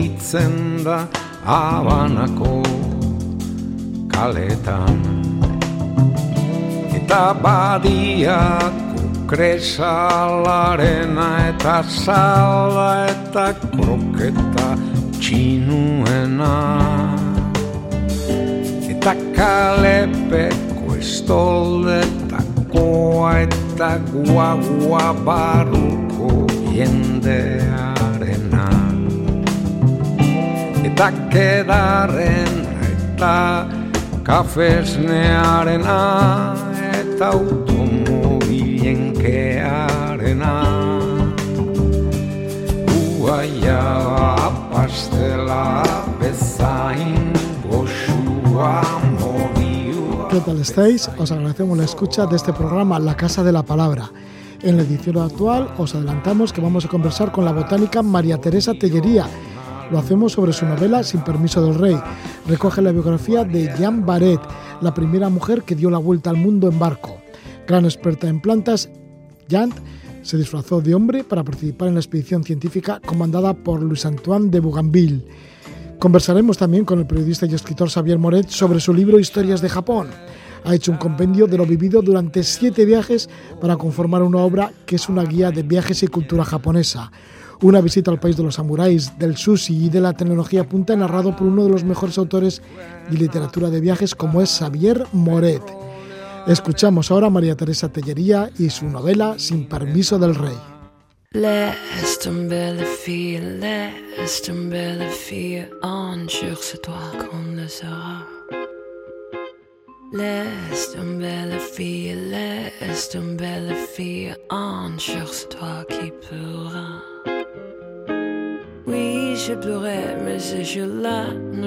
sentitzen da abanako kaletan. Eta badiako kresalarena eta sala eta kroketa txinuena. Eta kalepeko estoldetakoa eta guagua baruko jendearena eta kafesnearena eta automobilen kearena Uaia pastela bezain ¿Qué tal estáis? Os agradecemos la escucha de este programa La Casa de la Palabra. En la edición actual os adelantamos que vamos a conversar con la botánica María Teresa Tellería. Lo hacemos sobre su novela Sin permiso del rey. Recoge la biografía de Jean Barret, la primera mujer que dio la vuelta al mundo en barco. Gran experta en plantas, Jean se disfrazó de hombre para participar en la expedición científica comandada por Luis Antoine de Bougainville Conversaremos también con el periodista y escritor Xavier Moret sobre su libro Historias de Japón. Ha hecho un compendio de lo vivido durante siete viajes para conformar una obra que es una guía de viajes y cultura japonesa. Una visita al país de los samuráis, del sushi y de la tecnología punta narrado por uno de los mejores autores de literatura de viajes como es Xavier Moret. Escuchamos ahora a María Teresa Tellería y su novela Sin permiso del rey. Laisse tomber les filles, laisse tomber les filles, un jour c'est toi qu'on le sera. Laisse tomber les filles, laisse tomber filles, un jour c'est toi qui pourra. Oui, je pleurais, mais ce jour-là,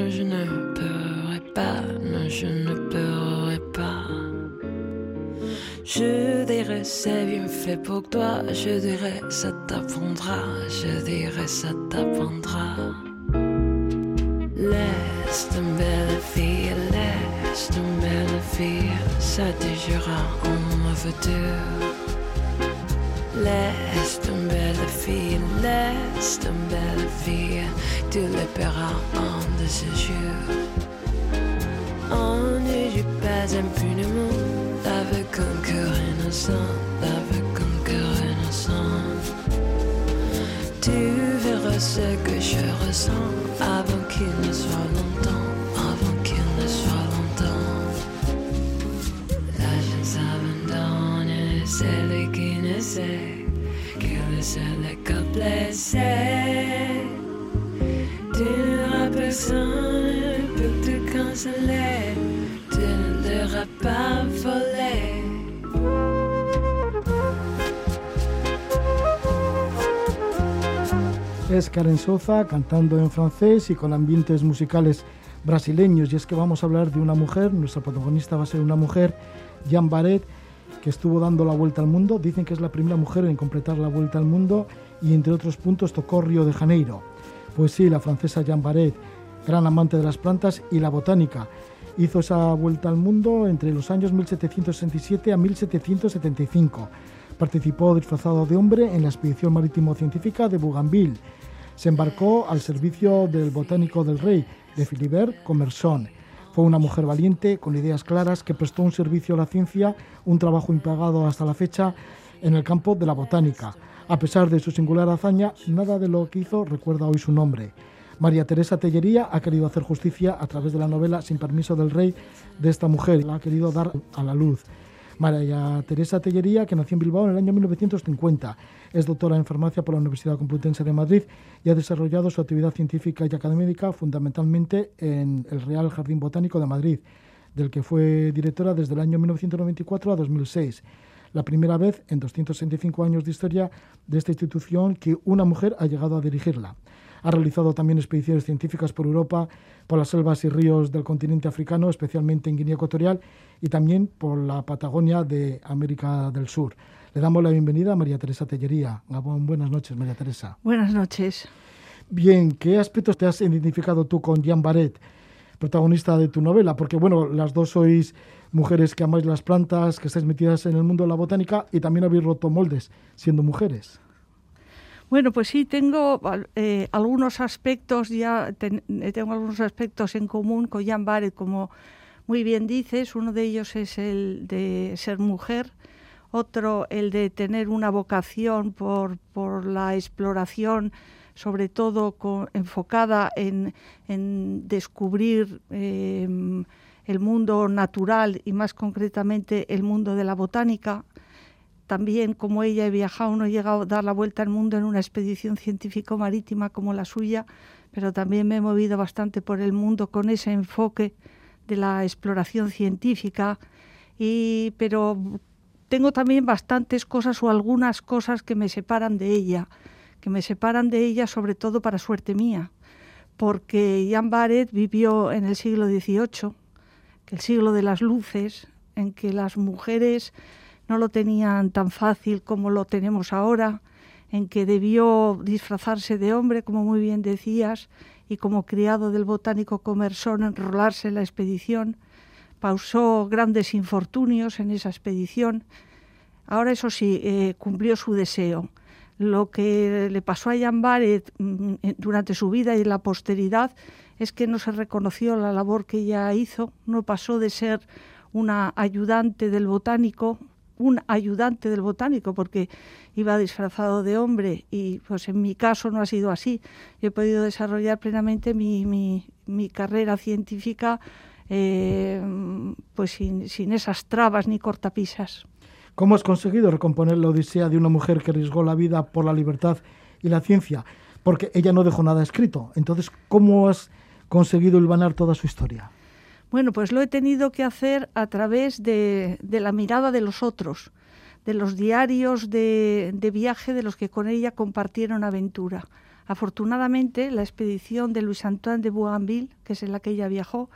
je ne pourrais pas, non, je ne pourrais pas. Je dirais c'est bien fait pour toi, je dirais ça t'apprendra, je dirais ça t'apprendra. Laisse tomber la fille, laisse la fille, ça te jura en futur. Laisse tomber la fille, laisse tomber la fille, tu le paieras en de ce jour. On ne dit pas impunément avec un cœur innocent, avec un cœur innocent. Tu verras ce que je ressens avant qu'il ne soit longtemps, avant qu'il ne soit seul que blessé. Tu n'auras personne te consoler, pas volé. es Karen Soza cantando en francés y con ambientes musicales brasileños. Y es que vamos a hablar de una mujer, nuestra protagonista va a ser una mujer, Jean Barret, que estuvo dando la vuelta al mundo. Dicen que es la primera mujer en completar la vuelta al mundo y entre otros puntos tocó Río de Janeiro. Pues sí, la francesa Jean Barret, gran amante de las plantas y la botánica. Hizo esa vuelta al mundo entre los años 1767 a 1775. Participó disfrazado de hombre en la expedición marítimo-científica de Bougainville se embarcó al servicio del botánico del rey, de Philibert Commerson. Fue una mujer valiente, con ideas claras, que prestó un servicio a la ciencia, un trabajo impagado hasta la fecha en el campo de la botánica. A pesar de su singular hazaña, nada de lo que hizo recuerda hoy su nombre. María Teresa Tellería ha querido hacer justicia a través de la novela Sin permiso del rey de esta mujer. La ha querido dar a la luz. María Teresa Tellería, que nació en Bilbao en el año 1950. Es doctora en farmacia por la Universidad Complutense de Madrid y ha desarrollado su actividad científica y académica fundamentalmente en el Real Jardín Botánico de Madrid, del que fue directora desde el año 1994 a 2006 la primera vez en 265 años de historia de esta institución que una mujer ha llegado a dirigirla. Ha realizado también expediciones científicas por Europa, por las selvas y ríos del continente africano, especialmente en Guinea Ecuatorial, y también por la Patagonia de América del Sur. Le damos la bienvenida a María Teresa Tellería. buenas noches, María Teresa. Buenas noches. Bien, ¿qué aspectos te has identificado tú con Jean Barret? protagonista de tu novela, porque bueno, las dos sois mujeres que amáis las plantas, que estáis metidas en el mundo de la botánica y también habéis roto moldes siendo mujeres. Bueno, pues sí, tengo eh, algunos aspectos ya, eh, tengo algunos aspectos en común con Jan Barrett, como muy bien dices, uno de ellos es el de ser mujer, otro el de tener una vocación por, por la exploración, sobre todo enfocada en, descubrir em, el mundo natural y más concretamente el mundo de la botánica. También como ella he viajado, no he llegado a dar la vuelta al mundo en una expedición científico-marítima como la suya, pero también me he movido bastante por el mundo con ese enfoque de la exploración científica. Y, pero tengo también bastantes cosas o algunas cosas que me separan de ella, que me separan de ella sobre todo para suerte mía, porque Jan Barrett vivió en el siglo XVIII, el siglo de las luces, en que las mujeres no lo tenían tan fácil como lo tenemos ahora, en que debió disfrazarse de hombre, como muy bien decías, y como criado del botánico Comerson enrolarse en la expedición. Pausó grandes infortunios en esa expedición. Ahora, eso sí, eh, cumplió su deseo. Lo que le pasó a Jan Barrett mm, durante su vida y en la posteridad es que no se reconoció la labor que ella hizo, no pasó de ser una ayudante del botánico, un ayudante del botánico, porque iba disfrazado de hombre y pues en mi caso no ha sido así. Yo he podido desarrollar plenamente mi, mi, carrera científica eh, pues sin, sin esas trabas ni cortapisas. ¿Cómo has conseguido recomponer la odisea de una mujer que arriesgó la vida por la libertad y la ciencia? Porque ella no dejó nada escrito. Entonces, ¿cómo has conseguido hilvanar toda su historia? Bueno, pues lo he tenido que hacer a través de, la mirada de los otros, de los diarios de, de, viaje de los que con ella compartieron aventura. Afortunadamente, la expedición de Luis Antoine de Bougainville, que es en la que ella viajó,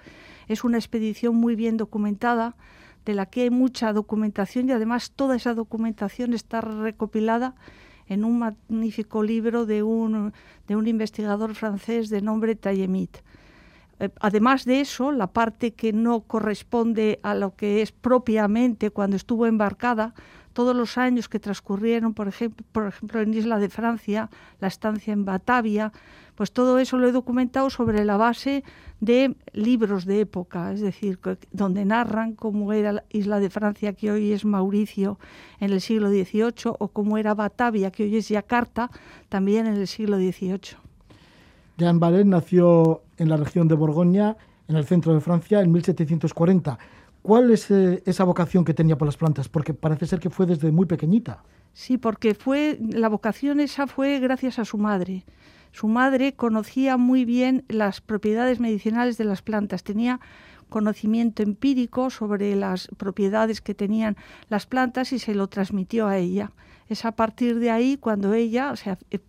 es una expedición muy bien documentada, de la que hay mucha documentación y además toda esa documentación está recopilada en un magnífico libro de un, de un investigador francés de nombre Tallemit. Eh, además de eso, la parte que no corresponde a lo que es propiamente cuando estuvo embarcada, todos los años que transcurrieron, por ejemplo, por ejemplo en Isla de Francia, la estancia en Batavia, pues todo eso lo he documentado sobre la base de libros de época, es decir, donde narran cómo era la Isla de Francia, que hoy es Mauricio, en el siglo XVIII, o cómo era Batavia, que hoy es Yakarta, también en el siglo XVIII. Jean Ballet nació en la región de Borgoña, en el centro de Francia, en 1740. ¿Cuál es eh, esa vocación que tenía por las plantas? Porque parece ser que fue desde muy pequeñita. Sí, porque fue la vocación esa fue gracias a su madre. Su madre conocía muy bien las propiedades medicinales de las plantas, tenía conocimiento empírico sobre las propiedades que tenían las plantas y se lo transmitió a ella es a partir de ahí cuando ella, sea, eh,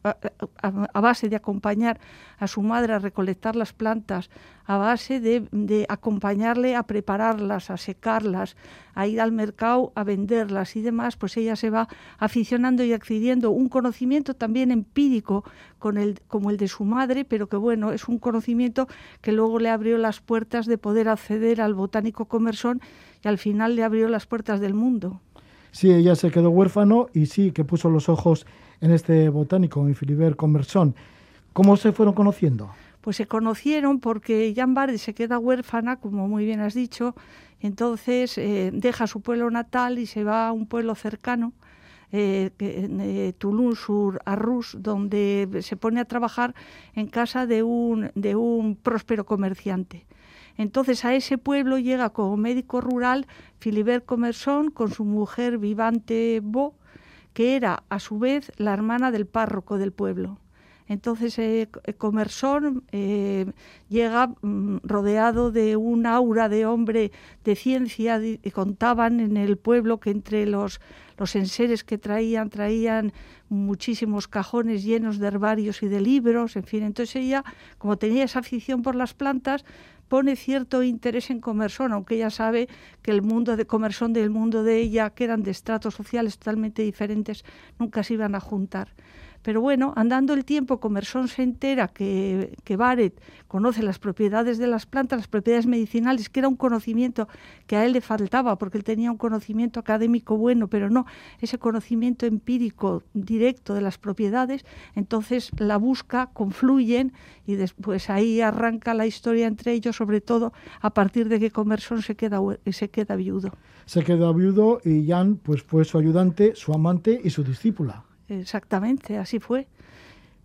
a, base de acompañar a su madre a recolectar las plantas, a base de, acompañarle a prepararlas, a secarlas, a ir al mercado a venderlas y demás, pues ella se va aficionando y adquiriendo un conocimiento también empírico con el, como el de su madre, pero que bueno, es un conocimiento que luego le abrió las puertas de poder acceder al botánico comersón y al final le abrió las puertas del mundo. Sí, ella se quedó huérfano y sí que puso los ojos en este botánico, en Philibert Conversón. ¿Cómo se fueron conociendo? Pues se conocieron porque Jan Bardi se queda huérfana, como muy bien has dicho, entonces eh, deja su pueblo natal y se va a un pueblo cercano, eh, eh Toulouse-sur-Arrus, donde se pone a trabajar en casa de un, de un próspero comerciante. Entonces a ese pueblo llega como médico rural Philibert Comerson con su mujer Vivante Bo, que era a su vez la hermana del párroco del pueblo. Entonces eh, Comerson eh, llega mm, rodeado de un aura de hombre de ciencia. contaban en el pueblo que entre los, los enseres que traían, traían muchísimos cajones llenos de herbarios y de libros, en fin. Entonces ella, como tenía esa afición por las plantas, pone cierto interés en Comersón, aunque ella sabe que el mundo de Comersón y el mundo de ella, que eran de estratos sociales totalmente diferentes, nunca se iban a juntar. Pero bueno, andando el tiempo, Comerson se entera que, que Barrett conoce las propiedades de las plantas, las propiedades medicinales, que era un conocimiento que a él le faltaba, porque él tenía un conocimiento académico bueno, pero no ese conocimiento empírico directo de las propiedades. Entonces la busca, confluyen y después ahí arranca la historia entre ellos, sobre todo a partir de que Comerson se queda, se queda viudo. Se queda viudo y Jan pues, fue su ayudante, su amante y su discípula. Exactamente, así fue.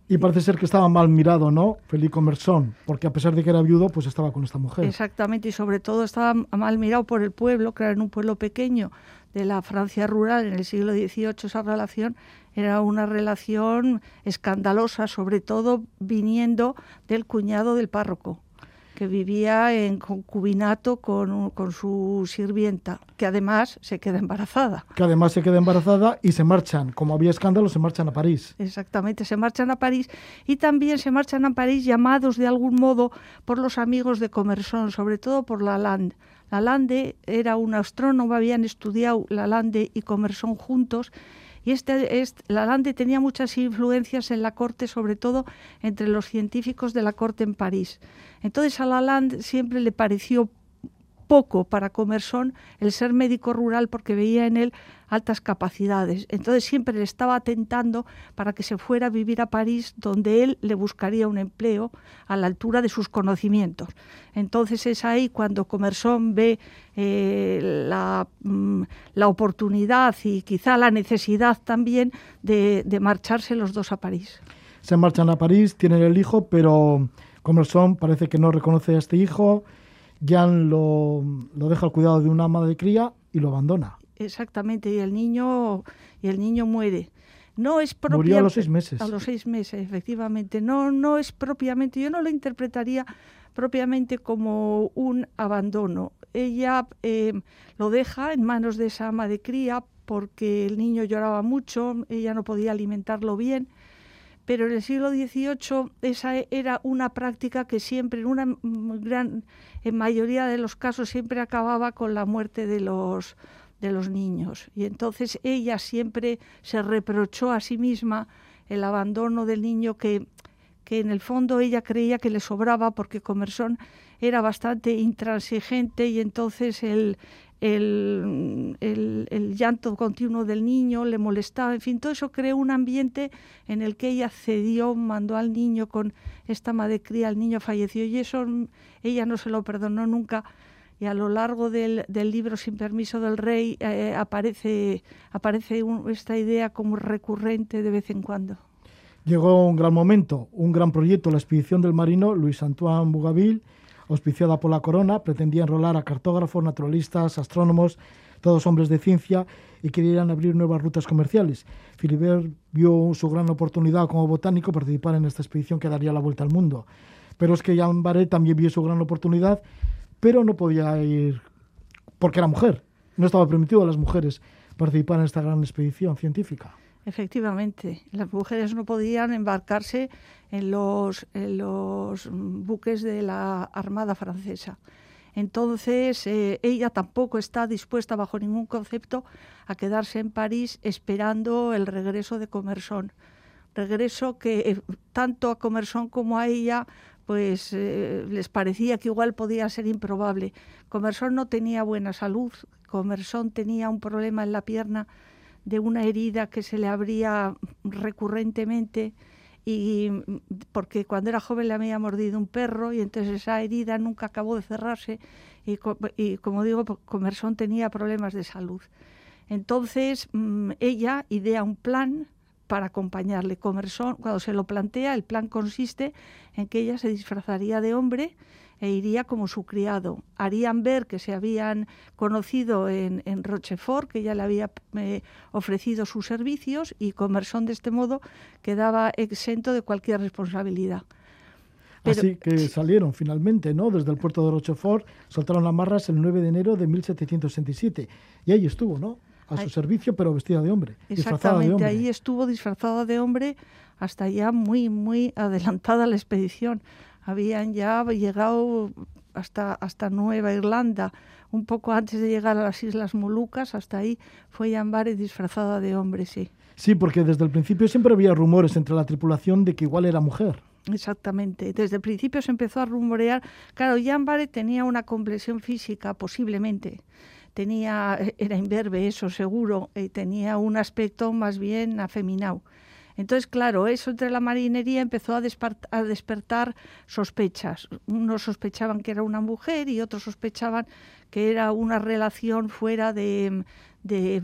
Y parece ser que estaba mal mirado, ¿no? Felipe Mersón, porque a pesar de que era viudo, pues estaba con esta mujer. Exactamente, y sobre todo estaba mal mirado por el pueblo, que era en un pueblo pequeño de la Francia rural en el siglo XVIII, esa relación era una relación escandalosa, sobre todo viniendo del cuñado del párroco que vivía en concubinato con, con, su sirvienta, que además se queda embarazada. Que además se queda embarazada y se marchan, como había escándalo, se marchan a París. Exactamente, se marchan a París y también se marchan a París llamados de algún modo por los amigos de Commerson, sobre todo por Lalande. Lalande era un astrónomo, habían estudiado Lalande y Commerson juntos y este, este, Lalande tenía muchas influencias en la corte, sobre todo entre los científicos de la corte en París. Entonces a Lalande siempre le pareció poco para Comerson el ser médico rural porque veía en él altas capacidades. Entonces siempre le estaba tentando para que se fuera a vivir a París, donde él le buscaría un empleo a la altura de sus conocimientos. Entonces es ahí cuando Comerson ve eh, la, mm, la, oportunidad y quizá la necesidad también de marcharse los dos a París. Se marchan a París, tienen el hijo, pero Comerson parece que no reconoce a este hijo. Jan lo, lo deja al cuidado de una ama de cría y lo abandona. Exactamente, y el niño, y el niño muere. No es Murió a los seis meses. A los seis meses, efectivamente. No, no es propiamente, yo no lo interpretaría propiamente como un abandono. Ella eh, lo deja en manos de esa ama de cría porque el niño lloraba mucho, ella no podía alimentarlo bien pero en el siglo XVIII esa era una práctica que siempre, en una gran en mayoría de los casos, siempre acababa con la muerte de los, de los niños. Y entonces ella siempre se reprochó a sí misma el abandono del niño que, que en el fondo ella creía que le sobraba porque Comerson era bastante intransigente y entonces el, el, el, llanto continuo del niño le molestaba, en fin, todo eso creó un ambiente en el que ella cedió, mandó al niño con esta madre cría, el niño falleció y eso ella no se lo perdonó nunca y a lo largo del, del libro Sin permiso del rey eh, aparece, aparece esta idea como recurrente de vez en cuando. Llegó un gran momento, un gran proyecto, la expedición del marino Luis Antoine Bougainville, auspiciada por la corona, pretendía enrolar a cartógrafos, naturalistas, astrónomos, todos hombres de ciencia y querían abrir nuevas rutas comerciales. Philibert vio su gran oportunidad como botánico participar en esta expedición que daría la vuelta al mundo. Pero es que Jean Barret también vio su gran oportunidad, pero no podía ir porque era mujer. No estaba permitido a las mujeres participar en esta gran expedición científica. Efectivamente, las mujeres no podían embarcarse en los, buques de la Armada Francesa. Entonces, eh, ella tampoco está dispuesta bajo ningún concepto a quedarse en París esperando el regreso de Comerson. Regreso que eh, tanto a Comerson como a ella pues eh, les parecía que igual podía ser improbable. Comerson no tenía buena salud, Comerson tenía un problema en la pierna de una herida que se le abría recurrentemente y porque cuando era joven le había mordido un perro y entonces esa herida nunca acabó de cerrarse y, y como digo, pues, Comerson tenía problemas de salud. Entonces mm, ella idea un plan para acompañarle. Comerson, cuando se lo plantea, el plan consiste en que ella se disfrazaría de hombre e iría como su criado. Harían ver que se habían conocido en, Rochefort, que ya le había eh, ofrecido sus servicios y Comerson de este modo quedaba exento de cualquier responsabilidad. Así que salieron finalmente, ¿no? Desde el puerto de Rochefort, soltaron las marras el 9 de enero de 1767. Y ahí estuvo, ¿no? A su servicio, pero vestida de hombre. Exactamente, de hombre. ahí estuvo disfrazada de hombre hasta ya muy, muy adelantada la expedición habían ya llegado hasta, hasta Nueva Irlanda, un poco antes de llegar a las Islas Molucas, hasta ahí fue Yambare disfrazada de hombre, sí. Sí, porque desde el principio siempre había rumores entre la tripulación de que igual era mujer. Exactamente. Desde el principio se empezó a rumorear. Claro, Jan Barrett tenía una complexión física, posiblemente. Tenía, era imberbe, eso seguro, y tenía un aspecto más bien afeminado. Entonces, claro, eso entre la marinería empezó a, despertar sospechas. Unos sospechaban que era una mujer y otros sospechaban que era una relación fuera de, de,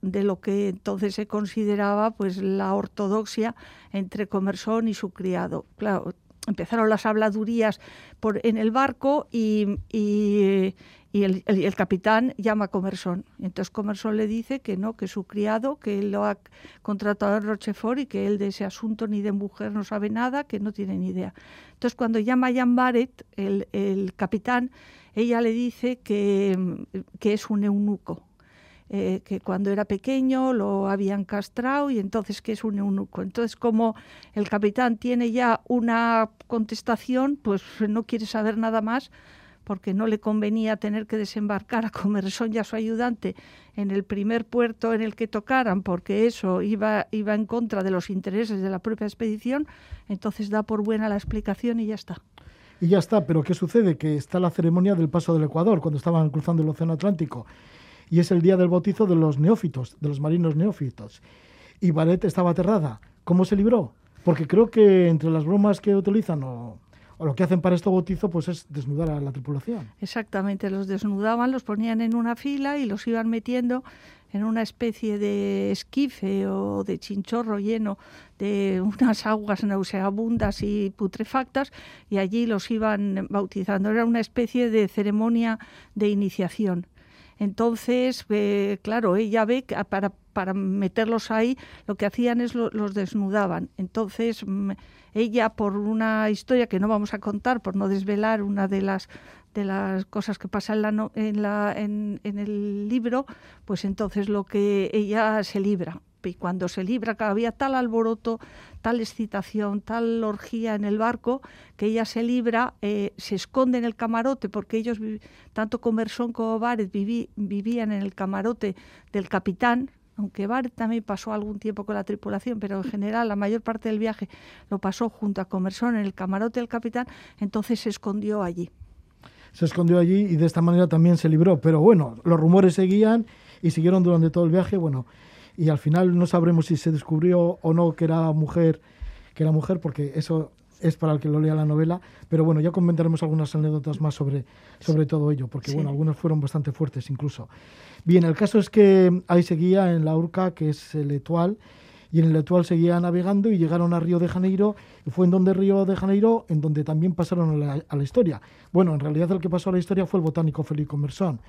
de, lo que entonces se consideraba pues la ortodoxia entre Comersón y su criado. Claro, empezaron las habladurías por, en el barco y, y, y el, capitán llama a Comersón. Entonces Comersón le dice que no, que su criado, que él lo ha contratado en Rochefort y que él de ese asunto ni de mujer no sabe nada, que no tiene ni idea. Entonces cuando llama a Jan Barrett, el, el capitán, ella le dice que, que es un eunuco. Eh, que cuando era pequeño lo habían castrado y entonces que es un eunuco. Entonces, como el capitán tiene ya una contestación, pues no quiere saber nada más porque no le convenía tener que desembarcar a Comersón y a su ayudante en el primer puerto en el que tocaran, porque eso iba, iba en contra de los intereses de la propia expedición, entonces da por buena la explicación y ya está. Y ya está, pero ¿qué sucede? Que está la ceremonia del paso del Ecuador, cuando estaban cruzando el Océano Atlántico, y es el día del bautizo de los neófitos, de los marinos neófitos. Y Baret estaba aterrada. ¿Cómo se libró? Porque creo que entre las bromas que utilizan o o lo que hacen para este bautizo pues es desnudar a la tripulación. Exactamente, los desnudaban, los ponían en una fila y los iban metiendo en una especie de esquife o de chinchorro lleno de unas aguas nauseabundas y putrefactas y allí los iban bautizando. Era una especie de ceremonia de iniciación. Entonces, eh, claro, ella ve que para, para meterlos ahí lo que hacían es lo, los desnudaban. Entonces, ella, por una historia que no vamos a contar, por no desvelar una de las de las cosas que pasan en, la no, en, la, en, el libro, pues entonces lo que ella se libra. Y cuando se libra había tal alboroto, tal excitación, tal orgía en el barco, que ella se libra, eh, se esconde en el camarote, porque ellos, tanto Comersón como Baret, viví, vivían en el camarote del capitán, aunque Baret también pasó algún tiempo con la tripulación, pero en general la mayor parte del viaje lo pasó junto a Comersón en el camarote del capitán, entonces se escondió allí. Se escondió allí y de esta manera también se libró. Pero bueno, los rumores seguían y siguieron durante todo el viaje. Bueno, y al final no sabremos si se descubrió o no que era mujer, que era mujer, porque eso es para el que lo lea la novela, pero bueno, ya comentaremos algunas anécdotas más sobre, sobre todo ello, porque sí. bueno, algunas fueron bastante fuertes incluso. Bien, el caso es que ahí seguía en la Urca, que es el Etual, y en el Etual seguía navegando y llegaron a Río de Janeiro, y fue en donde Río de Janeiro, en donde también pasaron a la, a la historia. Bueno, en realidad el que pasó a la historia fue el botánico Felipe Mersón,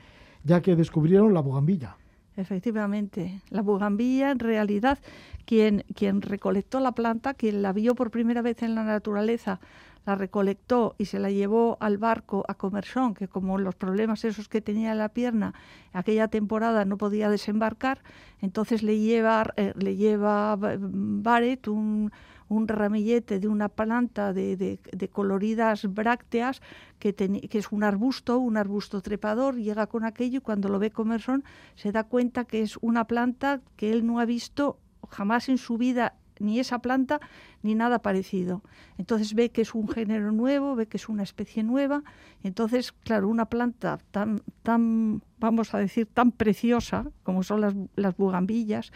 ya que descubrieron la bugambilla. Efectivamente, la bugambilla en realidad quien, quien recolectó la planta, quien la vio por primera vez en la naturaleza, la recolectó y se la llevó al barco a Comersón, que como los problemas esos que tenía en la pierna aquella temporada no podía desembarcar, entonces le lleva, eh, le lleva Barrett un, ramillete de una planta de, coloridas brácteas que, que, es un arbusto, un arbusto trepador, llega con aquello y cuando lo ve Comersón se da cuenta que es una planta que él no ha visto jamás en su vida ni esa planta ni nada parecido. Entonces ve que es un género nuevo, ve que es una especie nueva. Entonces, claro, una planta tan, tan vamos a decir, tan preciosa como son las, las bugambillas,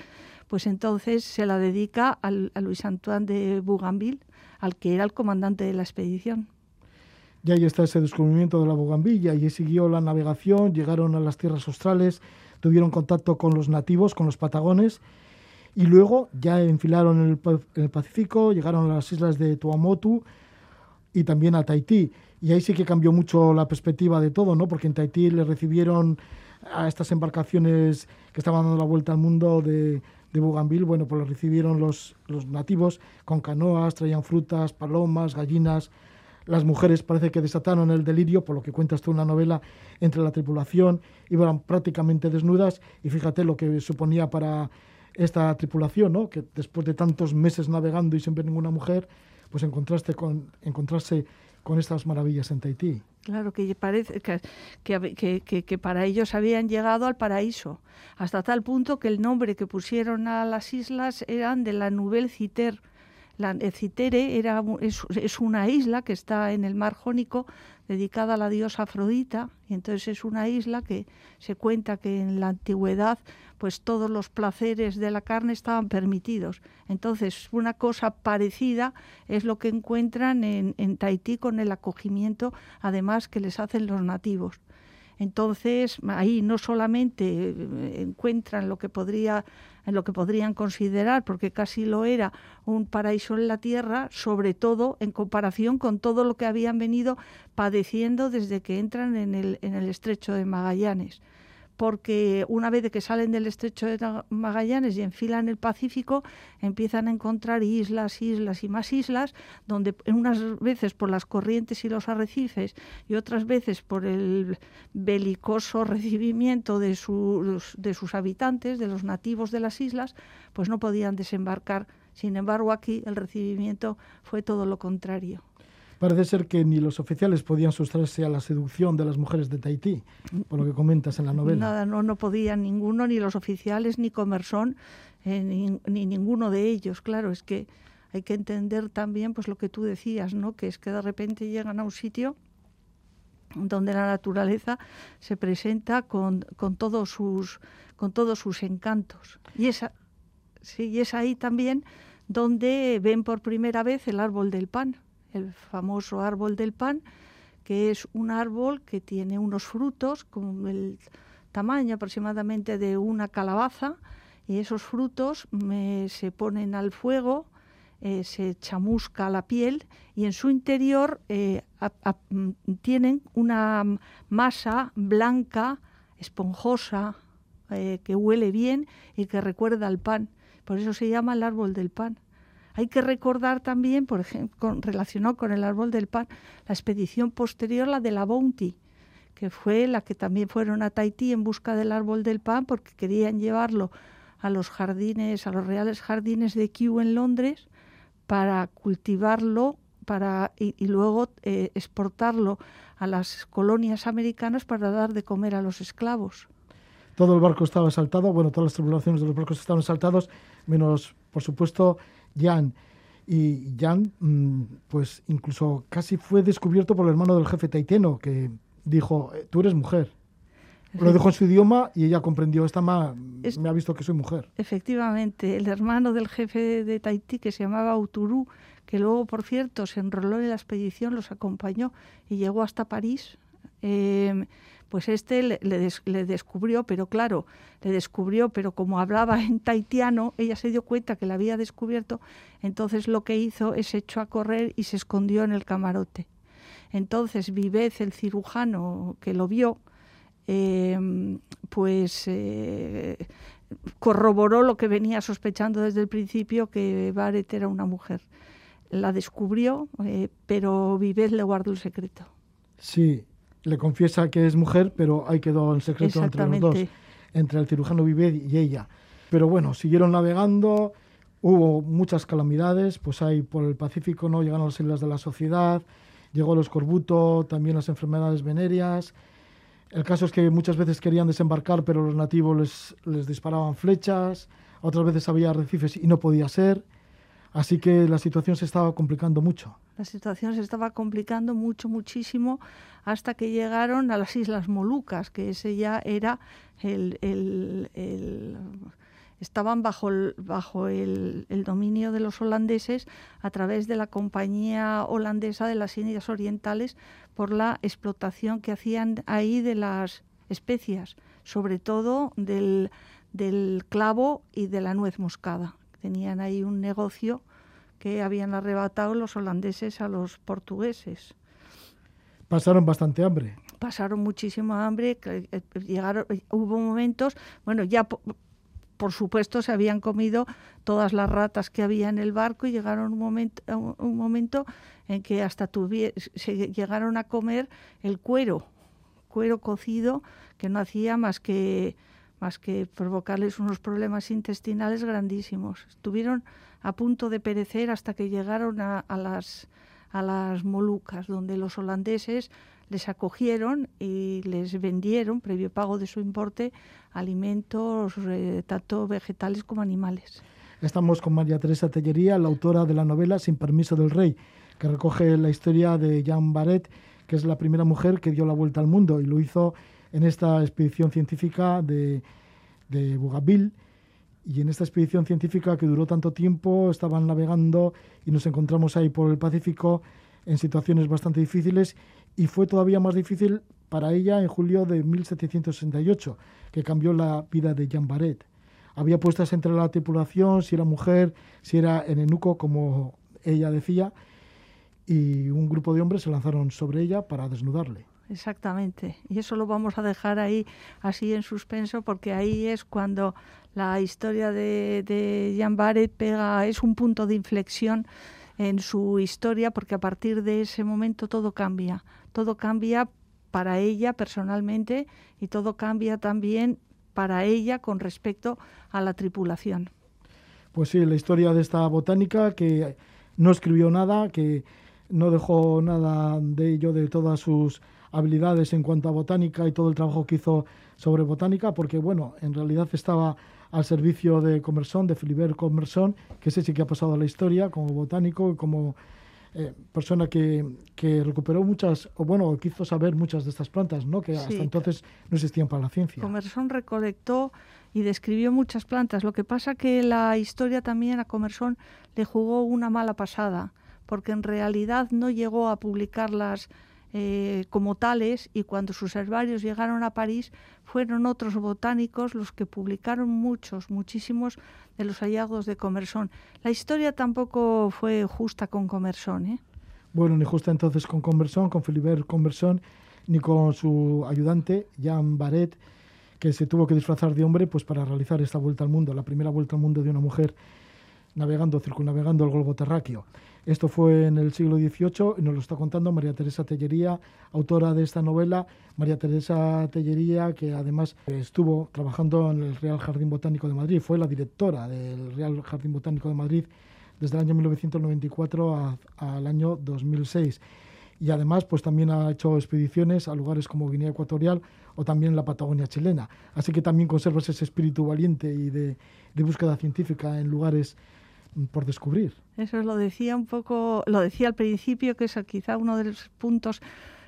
pues entonces se la dedica al, a Luis Antoine de Bougainville, al que era el comandante de la expedición. Y ahí está ese descubrimiento de la bugambilla, y siguió la navegación, llegaron a las tierras australes, tuvieron contacto con los nativos, con los patagones, y luego ya enfilaron en el, el Pacífico, llegaron a las islas de Tuamotu y también a Tahití. Y ahí sí que cambió mucho la perspectiva de todo, ¿no? Porque en Tahití le recibieron a estas embarcaciones que estaban dando la vuelta al mundo de, Bougainville, bueno, pues los recibieron los, los nativos con canoas, traían frutas, palomas, gallinas. Las mujeres parece que desataron el delirio, por lo que cuentas tú en la novela, entre la tripulación, iban prácticamente desnudas y fíjate lo que suponía para esta tripulación, ¿no? que después de tantos meses navegando y sin ver ninguna mujer, pues encontraste con, encontrarse con estas maravillas en Tahití. Claro, que parece que, que, que, para ellos habían llegado al paraíso, hasta tal punto que el nombre que pusieron a las islas eran de la Nouvelle Citer. La Citere era, es, es, una isla que está en el mar Jónico dedicada a la diosa Afrodita, y entonces es una isla que se cuenta que en la antigüedad pues todos los placeres de la carne estaban permitidos. Entonces, una cosa parecida es lo que encuentran en, en Tahití con el acogimiento, además, que les hacen los nativos. Entonces, ahí no solamente eh, encuentran lo que podría en lo que podrían considerar, porque casi lo era, un paraíso en la tierra, sobre todo en comparación con todo lo que habían venido padeciendo desde que entran en el, en el estrecho de Magallanes porque una vez que salen del estrecho de Magallanes y enfilan el Pacífico, empiezan a encontrar islas, islas y más islas, donde unas veces por las corrientes y los arrecifes y otras veces por el belicoso recibimiento de sus habitantes, de los nativos de las islas, pues no podían desembarcar. Sin embargo, aquí el recibimiento fue todo lo contrario. Parece ser que ni los oficiales podían sustraerse a la seducción de las mujeres de Tahití, por lo que comentas en la novela. Nada, no, podían ninguno, ni los oficiales, ni Comersón, eh, ni, ni, ninguno de ellos. Claro, es que hay que entender también pues lo que tú decías, ¿no? Que es que de repente llegan a un sitio donde la naturaleza se presenta con, con, todos, sus, con todos sus encantos. Y, esa, sí, y es ahí también donde ven por primera vez el árbol del pan el famoso árbol del pan, que es un árbol que tiene unos frutos con el tamaño aproximadamente de una calabaza y esos frutos se ponen al fuego, eh, se chamusca la piel y en su interior eh, tienen una masa blanca, esponjosa, eh, que huele bien y que recuerda al pan. Por eso se llama el árbol del pan. Hay que recordar también, por ejemplo, relacionado con el árbol del pan, la expedición posterior, la de la Bounty, que fue la que también fueron a Tahití en busca del árbol del pan porque querían llevarlo a los jardines, a los reales jardines de Kew en Londres para cultivarlo para, y, y luego eh, exportarlo a las colonias americanas para dar de comer a los esclavos. Todo el barco estaba saltado, bueno, todas las tripulaciones de los barcos estaban saltados, menos, por supuesto, Jan. Y Jan, mm, pues incluso casi fue descubierto por el hermano del jefe taiteno, que dijo, eh, tú eres mujer. Lo dijo en su idioma y ella comprendió, esta ma, me ha visto que soy mujer. Efectivamente, el hermano del jefe de Tahití, que se llamaba Uturú, que luego, por cierto, se enroló en la expedición, los acompañó y llegó hasta París. Eh, pues este le, le, des, le, descubrió, pero claro, le descubrió, pero como hablaba en taitiano, ella se dio cuenta que la había descubierto, entonces lo que hizo es echó a correr y se escondió en el camarote. Entonces Vivez, el cirujano que lo vio, eh, pues eh, corroboró lo que venía sospechando desde el principio, que Baret era una mujer. La descubrió, eh, pero Vivez le guardó el secreto. Sí, le confiesa que es mujer, pero ahí quedó el secreto entre los dos, entre el cirujano Vivet y ella. Pero bueno, siguieron navegando, hubo muchas calamidades, pues ahí por el Pacífico no llegaron las islas de la sociedad, llegó el escorbuto, también las enfermedades venéreas. El caso es que muchas veces querían desembarcar, pero los nativos les, les disparaban flechas, otras veces había arrecifes y no podía ser. Así que la situación se estaba complicando mucho. La situación se estaba complicando mucho, muchísimo, hasta que llegaron a las Islas Molucas, que ese ya era el, estaban bajo, el, bajo el, dominio de los holandeses a través de la compañía holandesa de las Indias Orientales por la explotación que hacían ahí de las especias, sobre todo del clavo y de la nuez moscada. Tenían ahí un negocio que habían arrebatado los holandeses a los portugueses. Pasaron bastante hambre. Pasaron muchísimo hambre, llegaron, hubo momentos, bueno, ya por supuesto se habían comido todas las ratas que había en el barco y llegaron un momento, un momento en que hasta tuvier, se llegaron a comer el cuero, cuero cocido que no hacía más que más que provocarles unos problemas intestinales grandísimos. Estuvieron a punto de perecer hasta que llegaron a, las a las Molucas, donde los holandeses les acogieron y les vendieron, previo pago de su importe, alimentos eh, tanto vegetales como animales. Estamos con María Teresa Tellería, la autora de la novela Sin permiso del rey, que recoge la historia de Jean Barret, que es la primera mujer que dio la vuelta al mundo y lo hizo en esta expedición científica de, Bougainville. Y en esta expedición científica que duró tanto tiempo, estaban navegando y nos encontramos ahí por el Pacífico en situaciones bastante difíciles y fue todavía más difícil para ella en julio de 1768, que cambió la vida de Jean Barret. Había puestas entre la tripulación, si era mujer, si era enenuco, como ella decía, y un grupo de hombres se lanzaron sobre ella para desnudarle. Exactamente. Y eso lo vamos a dejar ahí así en suspenso porque ahí es cuando la historia de, de Jean Barret pega, es un punto de inflexión en su historia porque a partir de ese momento todo cambia. Todo cambia para ella personalmente y todo cambia también para ella con respecto a la tripulación. Pues sí, la historia de esta botánica que no escribió nada, que no dejó nada de ello, de todas sus habilidades en cuanto a botánica y todo el trabajo que hizo sobre botánica, porque bueno, en realidad estaba al servicio de Commerson, de Philibert Commerson, que ese sí que ha pasado a la historia como botánico como eh, persona que, que, recuperó muchas, o bueno, quiso saber muchas de estas plantas, ¿no? que hasta entonces no existían para la ciencia. Commerson recolectó y describió muchas plantas. Lo que pasa que la historia también a Commerson le jugó una mala pasada, porque en realidad no llegó a publicarlas eh, como tales y cuando sus herbarios llegaron a París fueron otros botánicos los que publicaron muchos, muchísimos de los hallazgos de Commerson. La historia tampoco fue justa con Commerson. ¿eh? Bueno, ni justa entonces con Commerson, con Philibert Commerson, ni con su ayudante, Jean Barret, que se tuvo que disfrazar de hombre pues para realizar esta vuelta al mundo, la primera vuelta al mundo de una mujer navegando, circunnavegando el globo terráqueo. Esto fue en el siglo XVIII y nos lo está contando María Teresa Tellería, autora de esta novela. María Teresa Tellería, que además estuvo trabajando en el Real Jardín Botánico de Madrid, fue la directora del Real Jardín Botánico de Madrid desde el año 1994 al año 2006. Y además, pues también ha hecho expediciones a lugares como Guinea Ecuatorial o también la Patagonia chilena. Así que también conserva ese espíritu valiente y de, de búsqueda científica en lugares por descubrir. Eso lo decía un poco, lo decía al principio, que es quizá uno de los puntos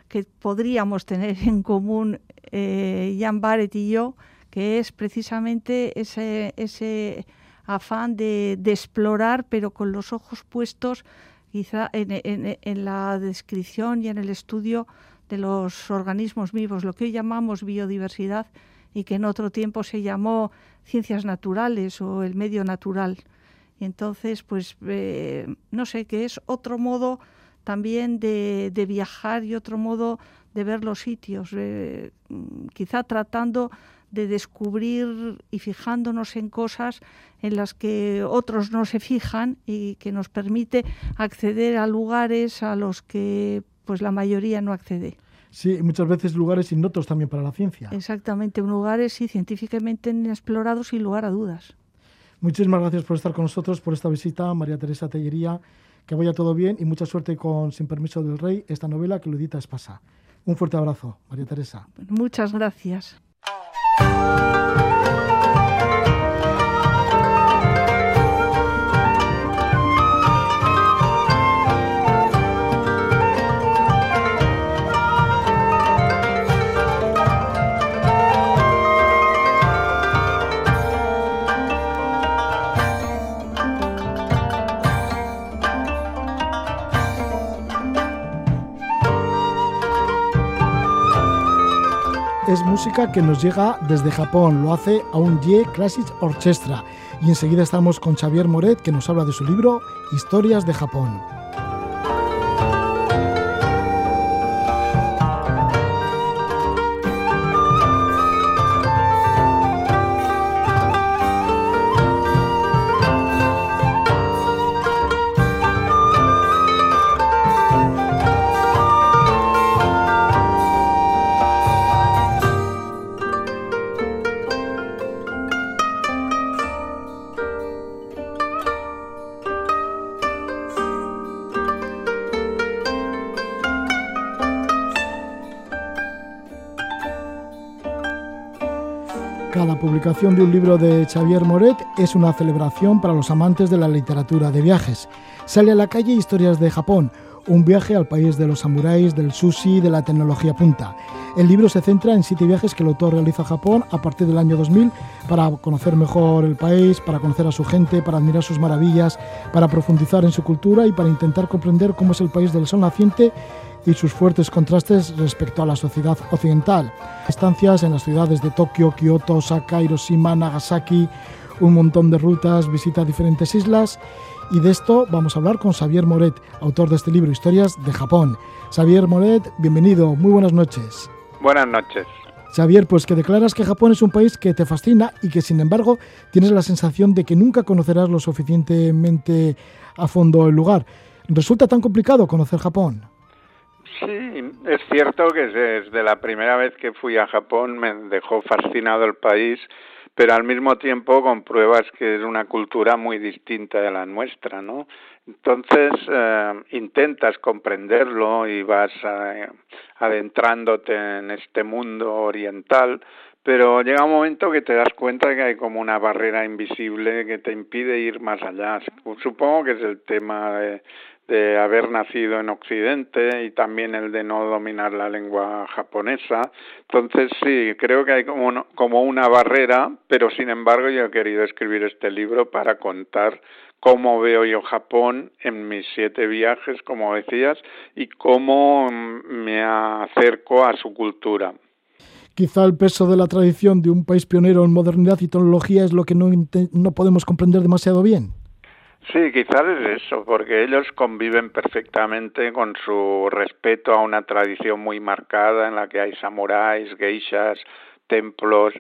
que podríamos tener en común eh, Jan Barrett y yo, que es precisamente ese, afán de, explorar, pero con los ojos puestos quizá en, la descripción y en el estudio de los organismos vivos, lo que hoy llamamos biodiversidad y que en otro tiempo se llamó ciencias naturales o el medio natural. Y entonces, pues, eh, no sé, que es otro modo también de, viajar y otro modo de ver los sitios, eh, quizá tratando de descubrir y fijándonos en cosas en las que otros no se fijan y que nos permite acceder a lugares a los que pues la mayoría no accede. Sí, muchas veces lugares innotos también para la ciencia. Exactamente, lugares sí científicamente inexplorados sin lugar a dudas. Muchísimas gracias por estar con nosotros, por esta visita, María Teresa Tellería. Que vaya todo bien y mucha suerte con Sin Permiso del Rey, esta novela que lo edita Espasa. Un fuerte abrazo, María Teresa. Muchas gracias. Es música que nos llega desde Japón, lo hace a un Ye Classic Orchestra. Y enseguida estamos con Xavier Moret que nos habla de su libro Historias de Japón. Publicación de un libro de Xavier Moret es una celebración para los amantes de la literatura de viajes. Sale a la calle Historias de Japón, un viaje al país de los samuráis, del sushi y de la tecnología punta. El libro se centra en siete viajes que el autor realiza a Japón a partir del año 2000 para conocer mejor el país, para conocer a su gente, para admirar sus maravillas, para profundizar en su cultura y para intentar comprender cómo es el país del sol naciente y sus fuertes contrastes respecto a la sociedad occidental. Estancias en las ciudades de Tokio, Kioto, Osaka, Hiroshima, Nagasaki, un montón de rutas, visita a diferentes islas y de esto vamos a hablar con Xavier Moret, autor de este libro Historias de Japón. Xavier Moret, bienvenido, muy buenas noches. Buenas noches. Xavier, pues que declaras que Japón es un país que te fascina y que sin embargo tienes la sensación de que nunca conocerás lo suficientemente a fondo el lugar. ¿Resulta tan complicado conocer Japón? Sí, es cierto que desde la primera vez que fui a Japón me dejó fascinado el país, pero al mismo tiempo compruebas que es una cultura muy distinta de la nuestra, ¿no? Entonces eh, intentas comprenderlo y vas eh, adentrándote en este mundo oriental, pero llega un momento que te das cuenta que hay como una barrera invisible que te impide ir más allá. Supongo que es el tema de de haber nacido en Occidente y también el de no dominar la lengua japonesa. Entonces sí, creo que hay como, como una barrera, pero sin embargo yo he querido escribir este libro para contar cómo veo yo Japón en mis siete viajes, como decías, y cómo me acerco a su cultura. Quizá el peso de la tradición de un país pionero en modernidad y tecnología es lo que no, no podemos comprender demasiado bien. Sí, quizás es eso, porque ellos conviven perfectamente con su respeto a una tradición muy marcada en la que hay samuráis, geishas, templos,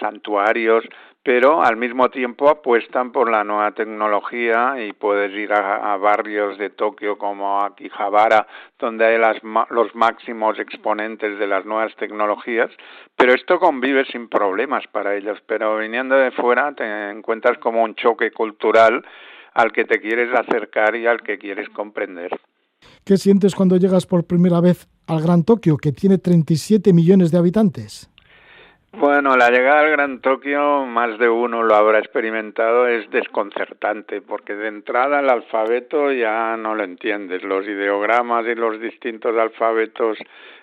santuarios, pero al mismo tiempo apuestan por la nueva tecnología y puedes ir a, barrios de Tokio como Akihabara, donde hay las, los máximos exponentes de las nuevas tecnologías, pero esto convive sin problemas para ellos, pero viniendo de fuera te encuentras como un choque cultural al que te quieres acercar y al que quieres comprender. ¿Qué sientes cuando llegas por primera vez al Gran Tokio, que tiene 37 millones de habitantes? Bueno, la llegada al Gran Tokio, más de uno lo habrá experimentado, es desconcertante, porque de entrada el alfabeto ya no lo entiendes. Los ideogramas y los distintos alfabetos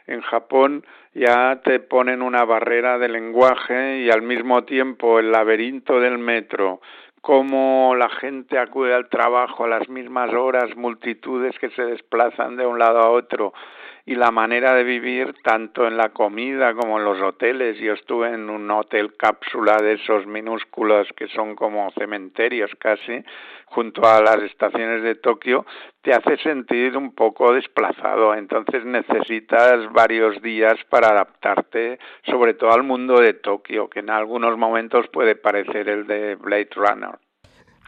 en Japón ya te ponen una barrera de lenguaje y al mismo tiempo el laberinto del metro cómo la gente acude al trabajo a las mismas horas, multitudes que se desplazan de un lado a otro y la manera de vivir tanto en la comida como en los hoteles. Yo estuve en un hotel cápsula de esos minúsculos que son como cementerios casi, junto a las estaciones de Tokio, te hace sentir un poco desplazado. Entonces necesitas varios días para adaptarte, sobre todo al mundo de Tokio, que en algunos momentos puede parecer el de Blade Runner.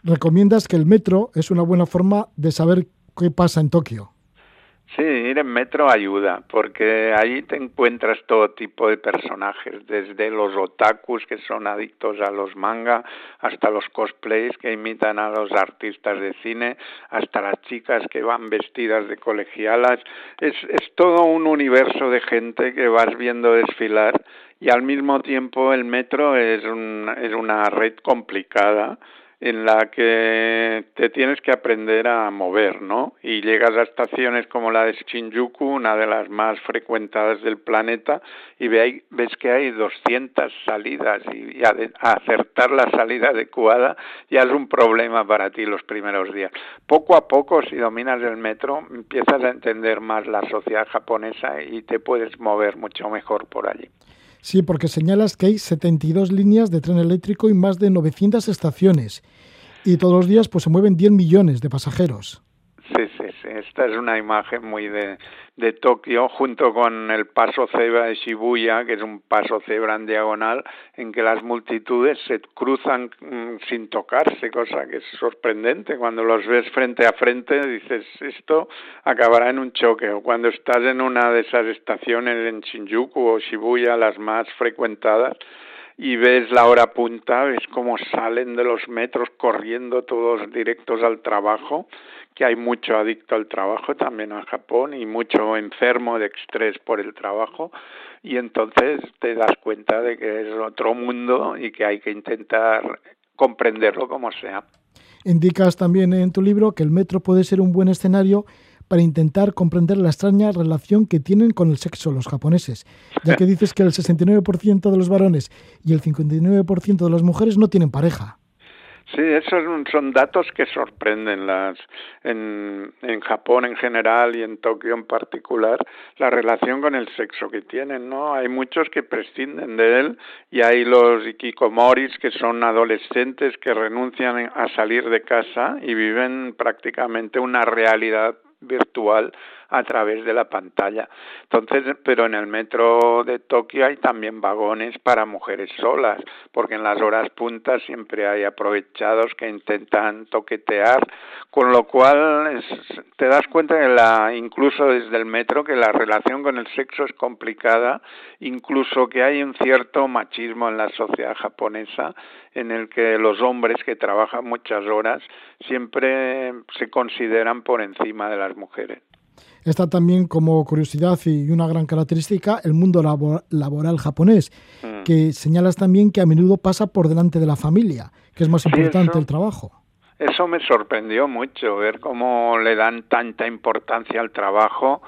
Recomiendas que el metro es una buena forma de saber qué pasa en Tokio. Sí, ir en metro ayuda, porque ahí te encuentras todo tipo de personajes, desde los otakus que son adictos a los manga, hasta los cosplays que imitan a los artistas de cine, hasta las chicas que van vestidas de colegialas. Es, es todo un universo de gente que vas viendo desfilar y al mismo tiempo el metro es, un, es una red complicada en la que te tienes que aprender a mover, ¿no? Y llegas a estaciones como la de Shinjuku, una de las más frecuentadas del planeta, y ves que hay 200 salidas y, acertar la salida adecuada ya es un problema para ti los primeros días. Poco a poco, si dominas el metro, empiezas a entender más la sociedad japonesa y te puedes mover mucho mejor por allí. Sí, porque señalas que hay 72 líneas de tren eléctrico y más de 900 estaciones. Y todos los días pues se mueven 10 millones de pasajeros. Sí, sí, sí. Esta es una imagen muy de, de Tokio, junto con el paso cebra de Shibuya, que es un paso cebra en diagonal, en que las multitudes se cruzan mm, sin tocarse, cosa que es sorprendente. Cuando los ves frente a frente, dices, esto acabará en un choque. O cuando estás en una de esas estaciones en Shinjuku o Shibuya, las más frecuentadas, y ves la hora punta, ves cómo salen de los metros corriendo todos directos al trabajo, que hay mucho adicto al trabajo también en Japón y mucho enfermo de estrés por el trabajo y entonces te das cuenta de que es otro mundo y que hay que intentar comprenderlo como sea. Indicas también en tu libro que el metro puede ser un buen escenario para intentar comprender la extraña relación que tienen con el sexo los japoneses, ya que dices que el 69% de los varones y el 59% de las mujeres no tienen pareja. Sí, esos son datos que sorprenden las en, en Japón en general y en Tokio en particular la relación con el sexo que tienen, ¿no? Hay muchos que prescinden de él y hay los ikikomoris que son adolescentes que renuncian a salir de casa y viven prácticamente una realidad virtual a través de la pantalla. Entonces, pero en el metro de Tokio hay también vagones para mujeres solas, porque en las horas puntas siempre hay aprovechados que intentan toquetear, con lo cual te das cuenta que la, incluso desde el metro que la relación con el sexo es complicada, incluso que hay un cierto machismo en la sociedad japonesa en el que los hombres que trabajan muchas horas siempre se consideran por encima de las mujeres. Está también como curiosidad y una gran característica el mundo laboral japonés, mm. que señalas también que a menudo pasa por delante de la familia, que es más importante el trabajo. Eso me sorprendió mucho, ver cómo le dan tanta importancia al trabajo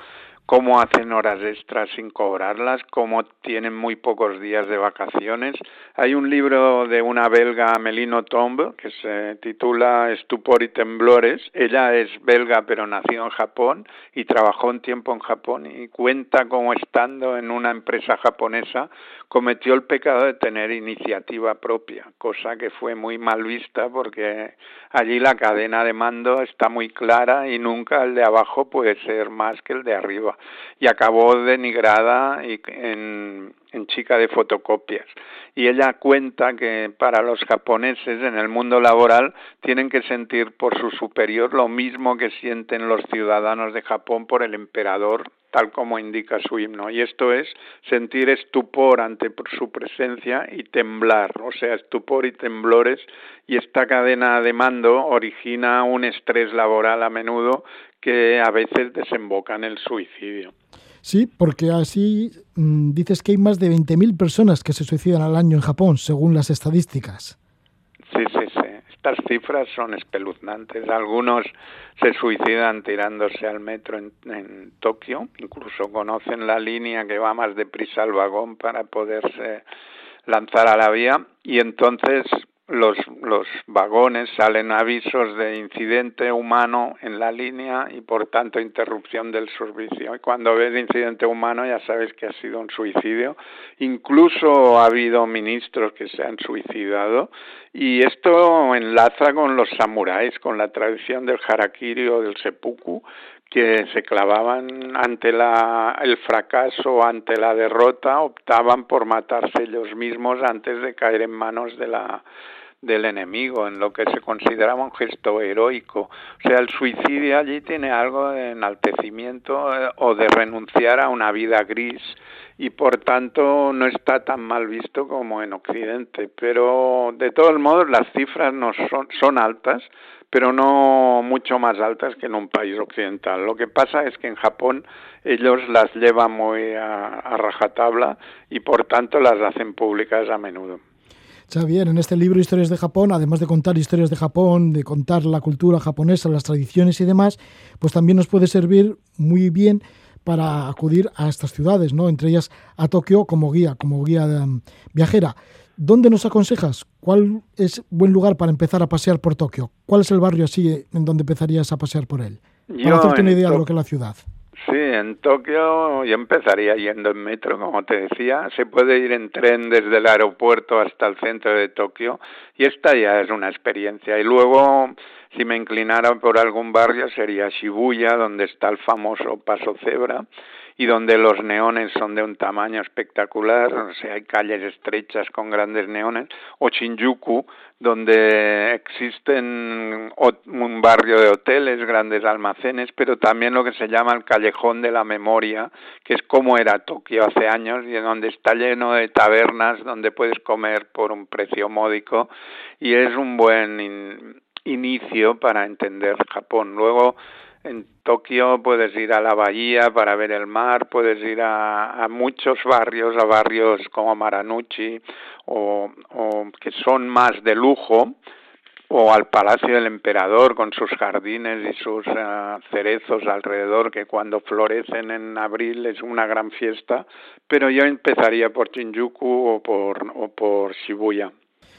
cómo hacen horas extras sin cobrarlas, cómo tienen muy pocos días de vacaciones. Hay un libro de una belga, Melino Tomb, que se titula Estupor y temblores. Ella es belga pero nació en Japón y trabajó un tiempo en Japón y cuenta cómo estando en una empresa japonesa cometió el pecado de tener iniciativa propia, cosa que fue muy mal vista porque allí la cadena de mando está muy clara y nunca el de abajo puede ser más que el de arriba y acabó denigrada y en, en chica de fotocopias. Y ella cuenta que para los japoneses en el mundo laboral tienen que sentir por su superior lo mismo que sienten los ciudadanos de Japón por el emperador, tal como indica su himno. Y esto es sentir estupor ante su presencia y temblar, o sea, estupor y temblores. Y esta cadena de mando origina un estrés laboral a menudo que a veces desemboca en el suicidio. Sí, porque así mm, dices que hay más de 20.000 personas que se suicidan al año en Japón, según las estadísticas. Sí, sí, sí. Estas cifras son espeluznantes. Algunos se suicidan tirándose al metro en, en Tokio, incluso conocen la línea que va más deprisa al vagón para poderse lanzar a la vía y entonces los, los vagones salen avisos de incidente humano en la línea y por tanto interrupción del servicio. Y cuando ves incidente humano ya sabes que ha sido un suicidio. Incluso ha habido ministros que se han suicidado y esto enlaza con los samuráis, con la tradición del harakiri o del seppuku que se clavaban ante la, el fracaso, ante la derrota, optaban por matarse ellos mismos antes de caer en manos de la, del enemigo, en lo que se consideraba un gesto heroico. O sea, el suicidio allí tiene algo de enaltecimiento eh, o de renunciar a una vida gris y por tanto no está tan mal visto como en Occidente. Pero de todos modos las cifras no son, son altas, pero no mucho más altas que en un país occidental. Lo que pasa es que en Japón ellos las llevan muy a rajatabla y por tanto las hacen públicas a menudo. Xavier, en este libro Historias de Japón, además de contar historias de Japón, de contar la cultura japonesa, las tradiciones y demás, pues también nos puede servir muy bien para acudir a estas ciudades, ¿no? Entre ellas a Tokio como guía, como guía um, viajera. ¿Dónde nos aconsejas? ¿Cuál es buen lugar para empezar a pasear por Tokio? ¿Cuál es el barrio así en donde empezarías a pasear por él? Para hacerte una idea de lo que es la ciudad. Sí, en Tokio yo empezaría yendo en metro, como te decía. Se puede ir en tren desde el aeropuerto hasta el centro de Tokio y esta ya es una experiencia. Y luego, si me inclinara por algún barrio, sería Shibuya, donde está el famoso Paso Cebra. Y donde los neones son de un tamaño espectacular, o sea, hay calles estrechas con grandes neones, o Shinjuku, donde existen un barrio de hoteles, grandes almacenes, pero también lo que se llama el callejón de la memoria, que es como era Tokio hace años y donde está lleno de tabernas donde puedes comer por un precio módico y es un buen inicio para entender Japón. Luego en Tokio puedes ir a la bahía para ver el mar, puedes ir a, muchos barrios, a barrios como Maranuchi o, que son más de lujo, o al Palacio del Emperador con sus jardines y sus eh, cerezos alrededor que cuando florecen en abril es una gran fiesta, pero yo empezaría por Shinjuku o por, o por Shibuya.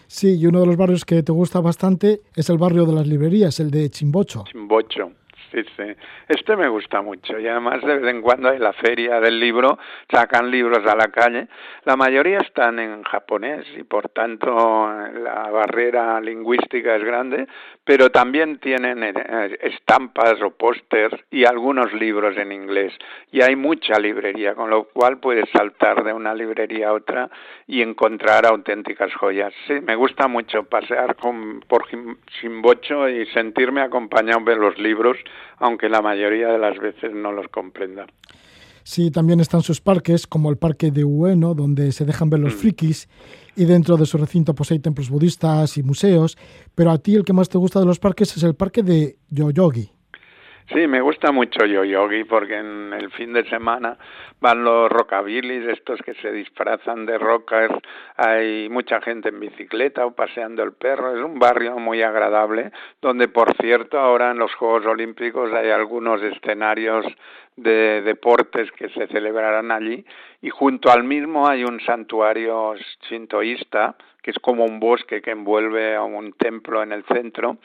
Sí, y uno de los barrios que te gusta bastante es el barrio de las librerías, el de Chimbocho. Chimbocho, sí, sí. Este me gusta mucho y además de vez en cuando hay la feria del libro, sacan libros a la calle. La mayoría están en japonés y por tanto la barrera lingüística es grande, pero también tienen eh, estampas o pósters y algunos libros en inglés. Y hay mucha librería, con lo cual puedes saltar de una librería a otra y encontrar auténticas joyas. Sí, me gusta mucho pasear con, por Simbocho y sentirme acompañado de los libros aunque la mayoría de las veces no los comprenda. Sí, también están sus parques, como el parque de Ueno, donde se dejan ver los mm. frikis, y dentro de su recinto pues hay templos budistas y museos, pero a ti el que más te gusta de los parques es el parque de Yoyogi. Sí, me gusta mucho Yoyogi porque en el fin de semana van los rockabilis, estos que se disfrazan de rockers, hay mucha gente en bicicleta o paseando el perro, es un barrio muy agradable, donde por cierto ahora en los Juegos Olímpicos hay algunos escenarios de deportes que se celebrarán allí y junto al mismo hay un santuario shintoísta que es como un bosque que envuelve a un templo en el centro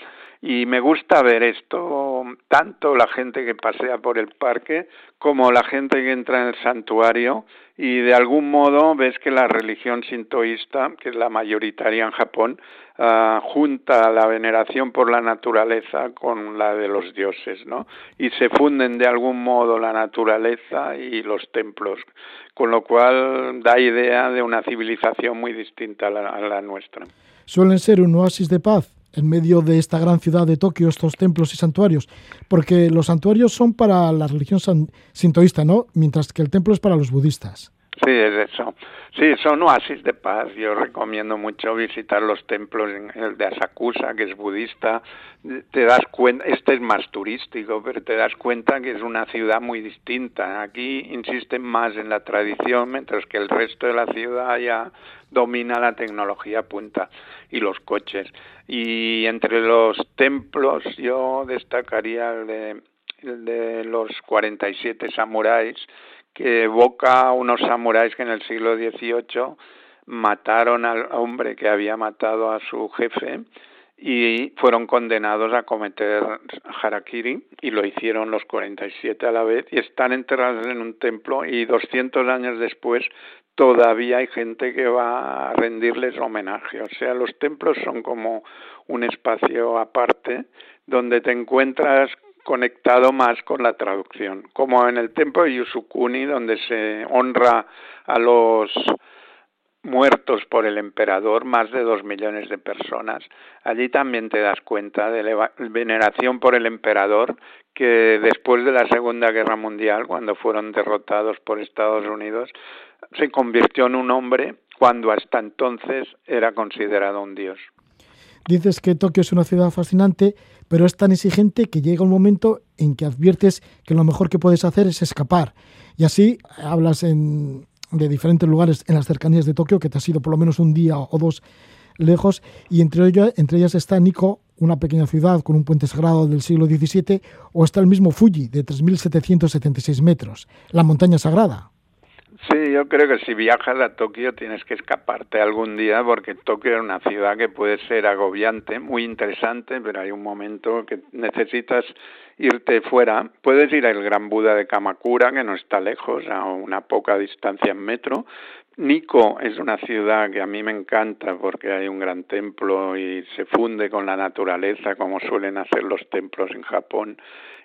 y me gusta ver esto, tanto la gente que pasea por el parque como la gente que entra en el santuario y de algún modo ves que la religión sintoísta, que es la mayoritaria en Japón, uh, junta la veneración por la naturaleza con la de los dioses, ¿no? Y se funden de algún modo la naturaleza y los templos, con lo cual da idea de una civilización muy distinta a la, a la nuestra. Suelen ser un oasis de paz en medio de esta gran ciudad de Tokio estos templos y santuarios? Porque los santuarios son para la religión sintoísta, ¿no? Mientras que el templo es para los budistas. Sí, es eso. Sí, son oasis de paz. Yo recomiendo mucho visitar los templos, el de Asakusa, que es budista. Te das cuenta, este es más turístico, pero te das cuenta que es una ciudad muy distinta. Aquí insisten más en la tradición, mientras que el resto de la ciudad ya domina la tecnología punta y los coches. Y entre los templos yo destacaría el de, el de los 47 samuráis, que evoca a unos samuráis que en el siglo XVIII mataron al hombre que había matado a su jefe y fueron condenados a cometer harakiri y lo hicieron los 47 a la vez y están enterrados en un templo y 200 años después todavía hay gente que va a rendirles homenaje. O sea, los templos son como un espacio aparte donde te encuentras conectado más con la traducción, como en el templo de Yusukuni, donde se honra a los muertos por el emperador, más de dos millones de personas. Allí también te das cuenta de la veneración por el emperador que después de la Segunda Guerra Mundial, cuando fueron derrotados por Estados Unidos, se convirtió en un hombre cuando hasta entonces era considerado un dios. Dices que Tokio es una ciudad fascinante, pero es tan exigente que llega un momento en que adviertes que lo mejor que puedes hacer es escapar. Y así hablas de diferentes lugares en las cercanías de Tokio, que te has ido por lo menos un día o dos lejos, y entre, ellas, entre ellas está Nikko, una pequeña ciudad con un puente sagrado del siglo XVII, o está el mismo Fuji, de 3.776 metros, la montaña sagrada. Sí, yo creo que si viajas a Tokio tienes que escaparte algún día porque Tokio es una ciudad que puede ser agobiante, muy interesante, pero hay un momento que necesitas irte fuera, puedes ir al Gran Buda de Kamakura, que no está lejos, a una poca distancia en metro, Nico es una ciudad que a mí me encanta porque hay un gran templo y se funde con la naturaleza como suelen hacer los templos en Japón.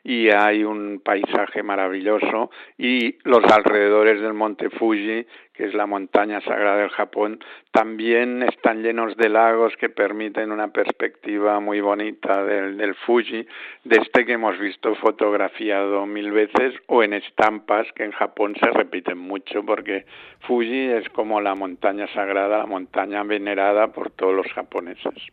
Y hay un paisaje maravilloso y los alrededores del monte Fuji, que es la montaña sagrada del Japón, también están llenos de lagos que permiten una perspectiva muy bonita del, Fuji, de este que hemos visto fotografiado mil veces o en estampas que en Japón se repiten mucho porque Fuji es como la montaña sagrada, la montaña venerada por todos los japoneses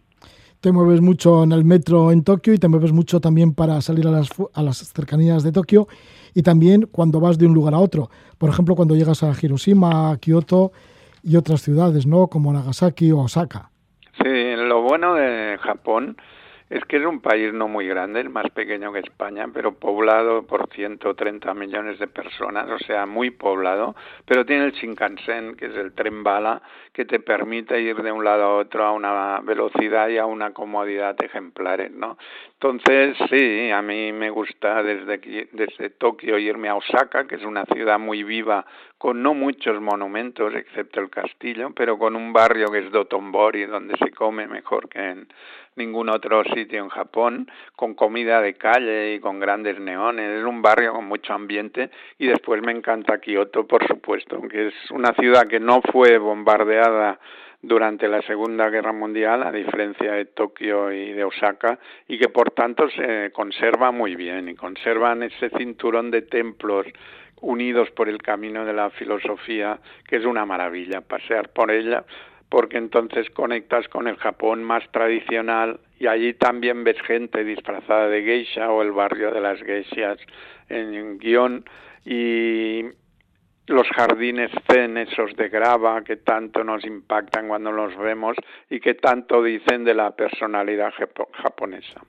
te mueves mucho en el metro en Tokio y te mueves mucho también para salir a las, a las cercanías de Tokio y también cuando vas de un lugar a otro. Por ejemplo, cuando llegas a Hiroshima, Kioto y otras ciudades, ¿no? Como Nagasaki o Osaka. Sí, lo bueno de Japón es que es un país no muy grande, es más pequeño que España, pero poblado por 130 millones de personas, o sea, muy poblado, pero tiene el Shinkansen, que es el tren bala, que te permite ir de un lado a otro a una velocidad y a una comodidad ejemplares, ¿no? Entonces, sí, a mí me gusta desde, desde Tokio irme a Osaka, que es una ciudad muy viva, con no muchos monumentos, excepto el castillo, pero con un barrio que es Dotonbori, donde se come mejor que en ningún otro sitio en Japón, con comida de calle y con grandes neones. Es un barrio con mucho ambiente y después me encanta Kioto, por supuesto, que es una ciudad que no fue bombardeada durante la Segunda Guerra Mundial, a diferencia de Tokio y de Osaka, y que por tanto se conserva muy bien y conservan ese cinturón de templos unidos por el camino de la filosofía, que es una maravilla pasear por ella porque entonces conectas con el Japón más tradicional y allí también ves gente disfrazada de geisha o el barrio de las geishas en Guión y los jardines zen esos de grava que tanto nos impactan cuando los vemos y que tanto dicen de la personalidad japonesa.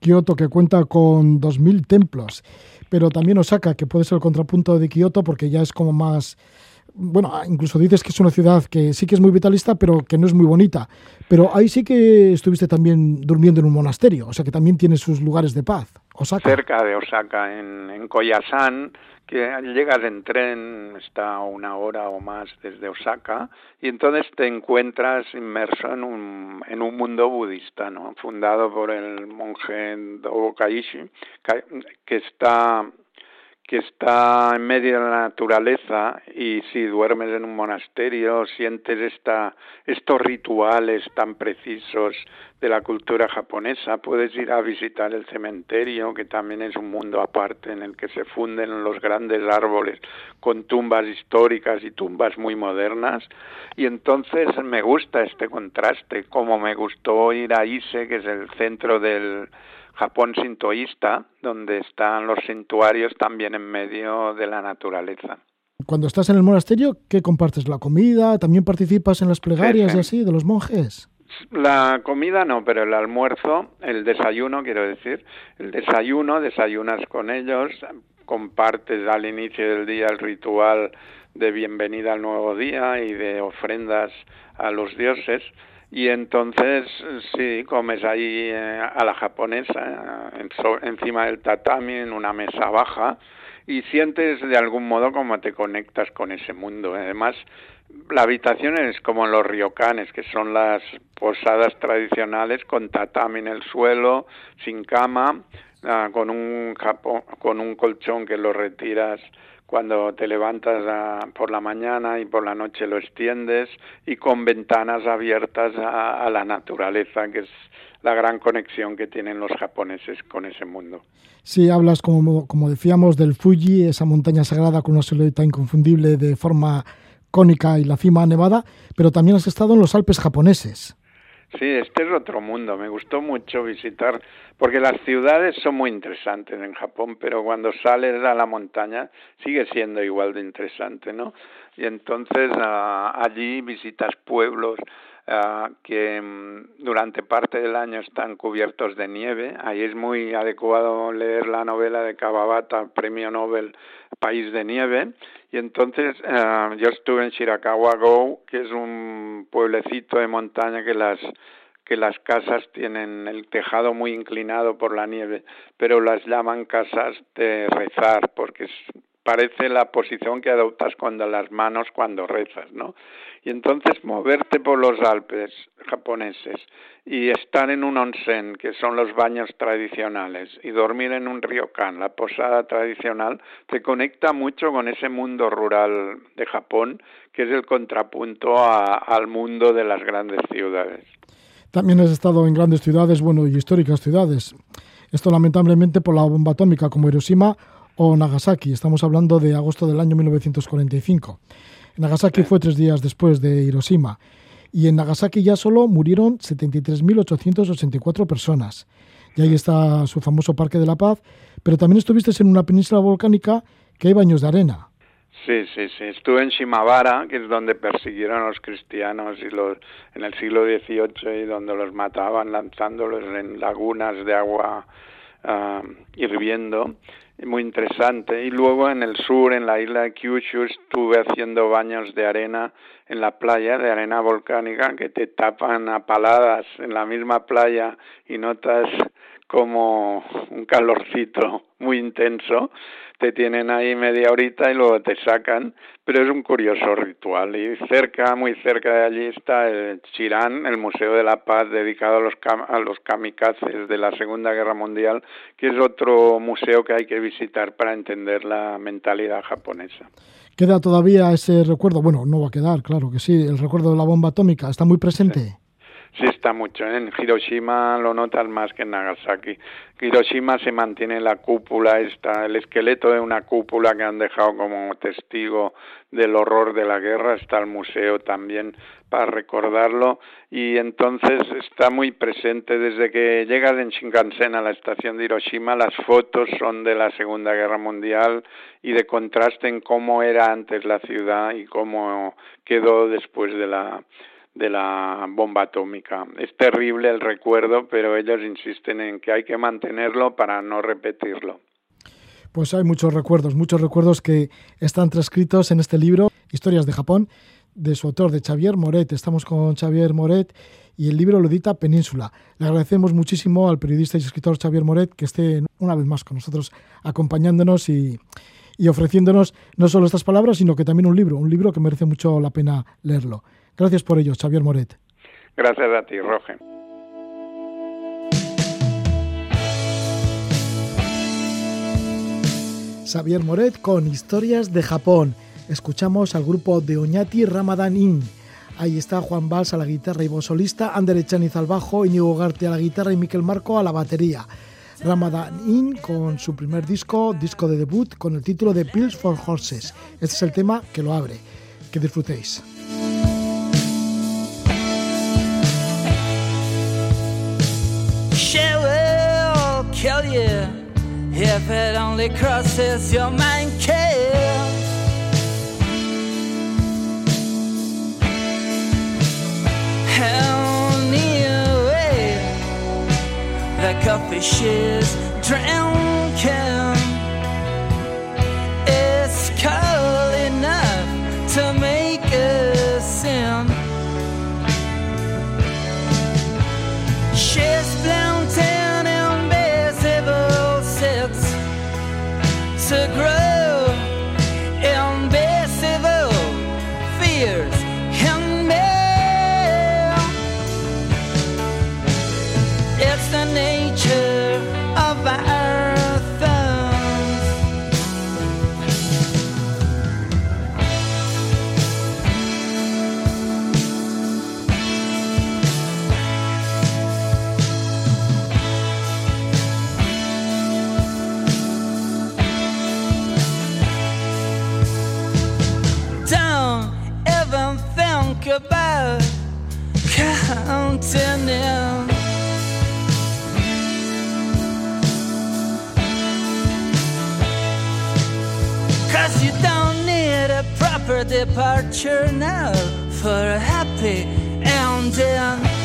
Kioto que cuenta con 2.000 templos, pero también Osaka que puede ser el contrapunto de Kioto porque ya es como más bueno, incluso dices que es una ciudad que sí que es muy vitalista, pero que no es muy bonita. Pero ahí sí que estuviste también durmiendo en un monasterio, o sea que también tiene sus lugares de paz. Osaka. Cerca de Osaka, en, en Koyasan, que llegas en tren, está una hora o más desde Osaka, y entonces te encuentras inmerso en un, en un mundo budista, ¿no? fundado por el monje Dogo Kaishi, que está que está en medio de la naturaleza y si duermes en un monasterio sientes esta, estos rituales tan precisos de la cultura japonesa, puedes ir a visitar el cementerio, que también es un mundo aparte en el que se funden los grandes árboles con tumbas históricas y tumbas muy modernas, y entonces me gusta este contraste, como me gustó ir a Ise, que es el centro del Japón sintoísta, donde están los santuarios también en medio de la naturaleza. Cuando estás en el monasterio, ¿qué compartes? ¿La comida? ¿También participas en las plegarias y así de los monjes? La comida no, pero el almuerzo, el desayuno, quiero decir, el desayuno, desayunas con ellos, compartes al inicio del día el ritual de bienvenida al nuevo día y de ofrendas a los dioses. Y entonces sí comes ahí eh, a la japonesa encima del tatami en una mesa baja y sientes de algún modo como te conectas con ese mundo. Además la habitación es como los ryokanes que son las posadas tradicionales con tatami en el suelo sin cama ah, con un con un colchón que lo retiras cuando te levantas por la mañana y por la noche lo extiendes y con ventanas abiertas a, la naturaleza, que es la gran conexión que tienen los japoneses con ese mundo. Sí, hablas, como, como decíamos, del Fuji, esa montaña sagrada con una silueta inconfundible de forma cónica y la cima nevada, pero también has estado en los Alpes japoneses. Sí, este es otro mundo. Me gustó mucho visitar, porque las ciudades son muy interesantes en Japón, pero cuando sales a la montaña sigue siendo igual de interesante, ¿no? Y entonces ah, allí visitas pueblos ah, que mm, durante parte del año están cubiertos de nieve. Ahí es muy adecuado leer la novela de Kawabata, Premio Nobel País de Nieve. Y entonces uh, yo estuve en Shirakawa-go, que es un pueblecito de montaña que las que las casas tienen el tejado muy inclinado por la nieve, pero las llaman casas de rezar porque parece la posición que adoptas cuando las manos cuando rezas, ¿no? Y entonces moverte por los Alpes japoneses y estar en un onsen, que son los baños tradicionales, y dormir en un ryokan, la posada tradicional, te conecta mucho con ese mundo rural de Japón, que es el contrapunto al mundo de las grandes ciudades. También has estado en grandes ciudades, bueno, y históricas ciudades. Esto lamentablemente por la bomba atómica como Hiroshima o Nagasaki. Estamos hablando de agosto del año 1945. Nagasaki fue tres días después de Hiroshima. Y en Nagasaki ya solo murieron 73.884 personas. Y ahí está su famoso Parque de la Paz. Pero también estuviste en una península volcánica que hay baños de arena. Sí, sí, sí. Estuve en Shimabara, que es donde persiguieron a los cristianos y los, en el siglo XVIII y donde los mataban lanzándolos en lagunas de agua uh, hirviendo muy interesante. Y luego en el sur, en la isla de Kyushu, estuve haciendo baños de arena en la playa, de arena volcánica, que te tapan a paladas en la misma playa y notas como un calorcito muy intenso te tienen ahí media horita y luego te sacan, pero es un curioso ritual. Y cerca, muy cerca de allí está el Chirán, el Museo de la Paz dedicado a los, a los kamikazes de la Segunda Guerra Mundial, que es otro museo que hay que visitar para entender la mentalidad japonesa. ¿Queda todavía ese recuerdo? Bueno, no va a quedar, claro que sí, el recuerdo de la bomba atómica, ¿está muy presente? Sí está mucho. En Hiroshima lo notas más que en Nagasaki. Hiroshima se mantiene la cúpula, está el esqueleto de una cúpula que han dejado como testigo del horror de la guerra. Está el museo también para recordarlo y entonces está muy presente desde que llegas en Shinkansen a la estación de Hiroshima. Las fotos son de la Segunda Guerra Mundial y de contraste en cómo era antes la ciudad y cómo quedó después de la de la bomba atómica. Es terrible el recuerdo, pero ellos insisten en que hay que mantenerlo para no repetirlo. Pues hay muchos recuerdos, muchos recuerdos que están transcritos en este libro, Historias de Japón, de su autor, de Xavier Moret. Estamos con Xavier Moret y el libro lo edita Península. Le agradecemos muchísimo al periodista y escritor Xavier Moret que esté una vez más con nosotros acompañándonos y, y ofreciéndonos no solo estas palabras, sino que también un libro, un libro que merece mucho la pena leerlo. Gracias por ello, Xavier Moret. Gracias a ti, Roger. Xavier Moret con Historias de Japón. Escuchamos al grupo de Oñati Ramadan Inn. Ahí está Juan Valls a la guitarra y voz solista, Ander Echaniz al bajo, Íñigo Garte a la guitarra y Miquel Marco a la batería. Ramadan Inn con su primer disco, disco de debut, con el título de Pills for Horses. Este es el tema que lo abre. Que disfrutéis. fishes drown. Departure now for a happy ending.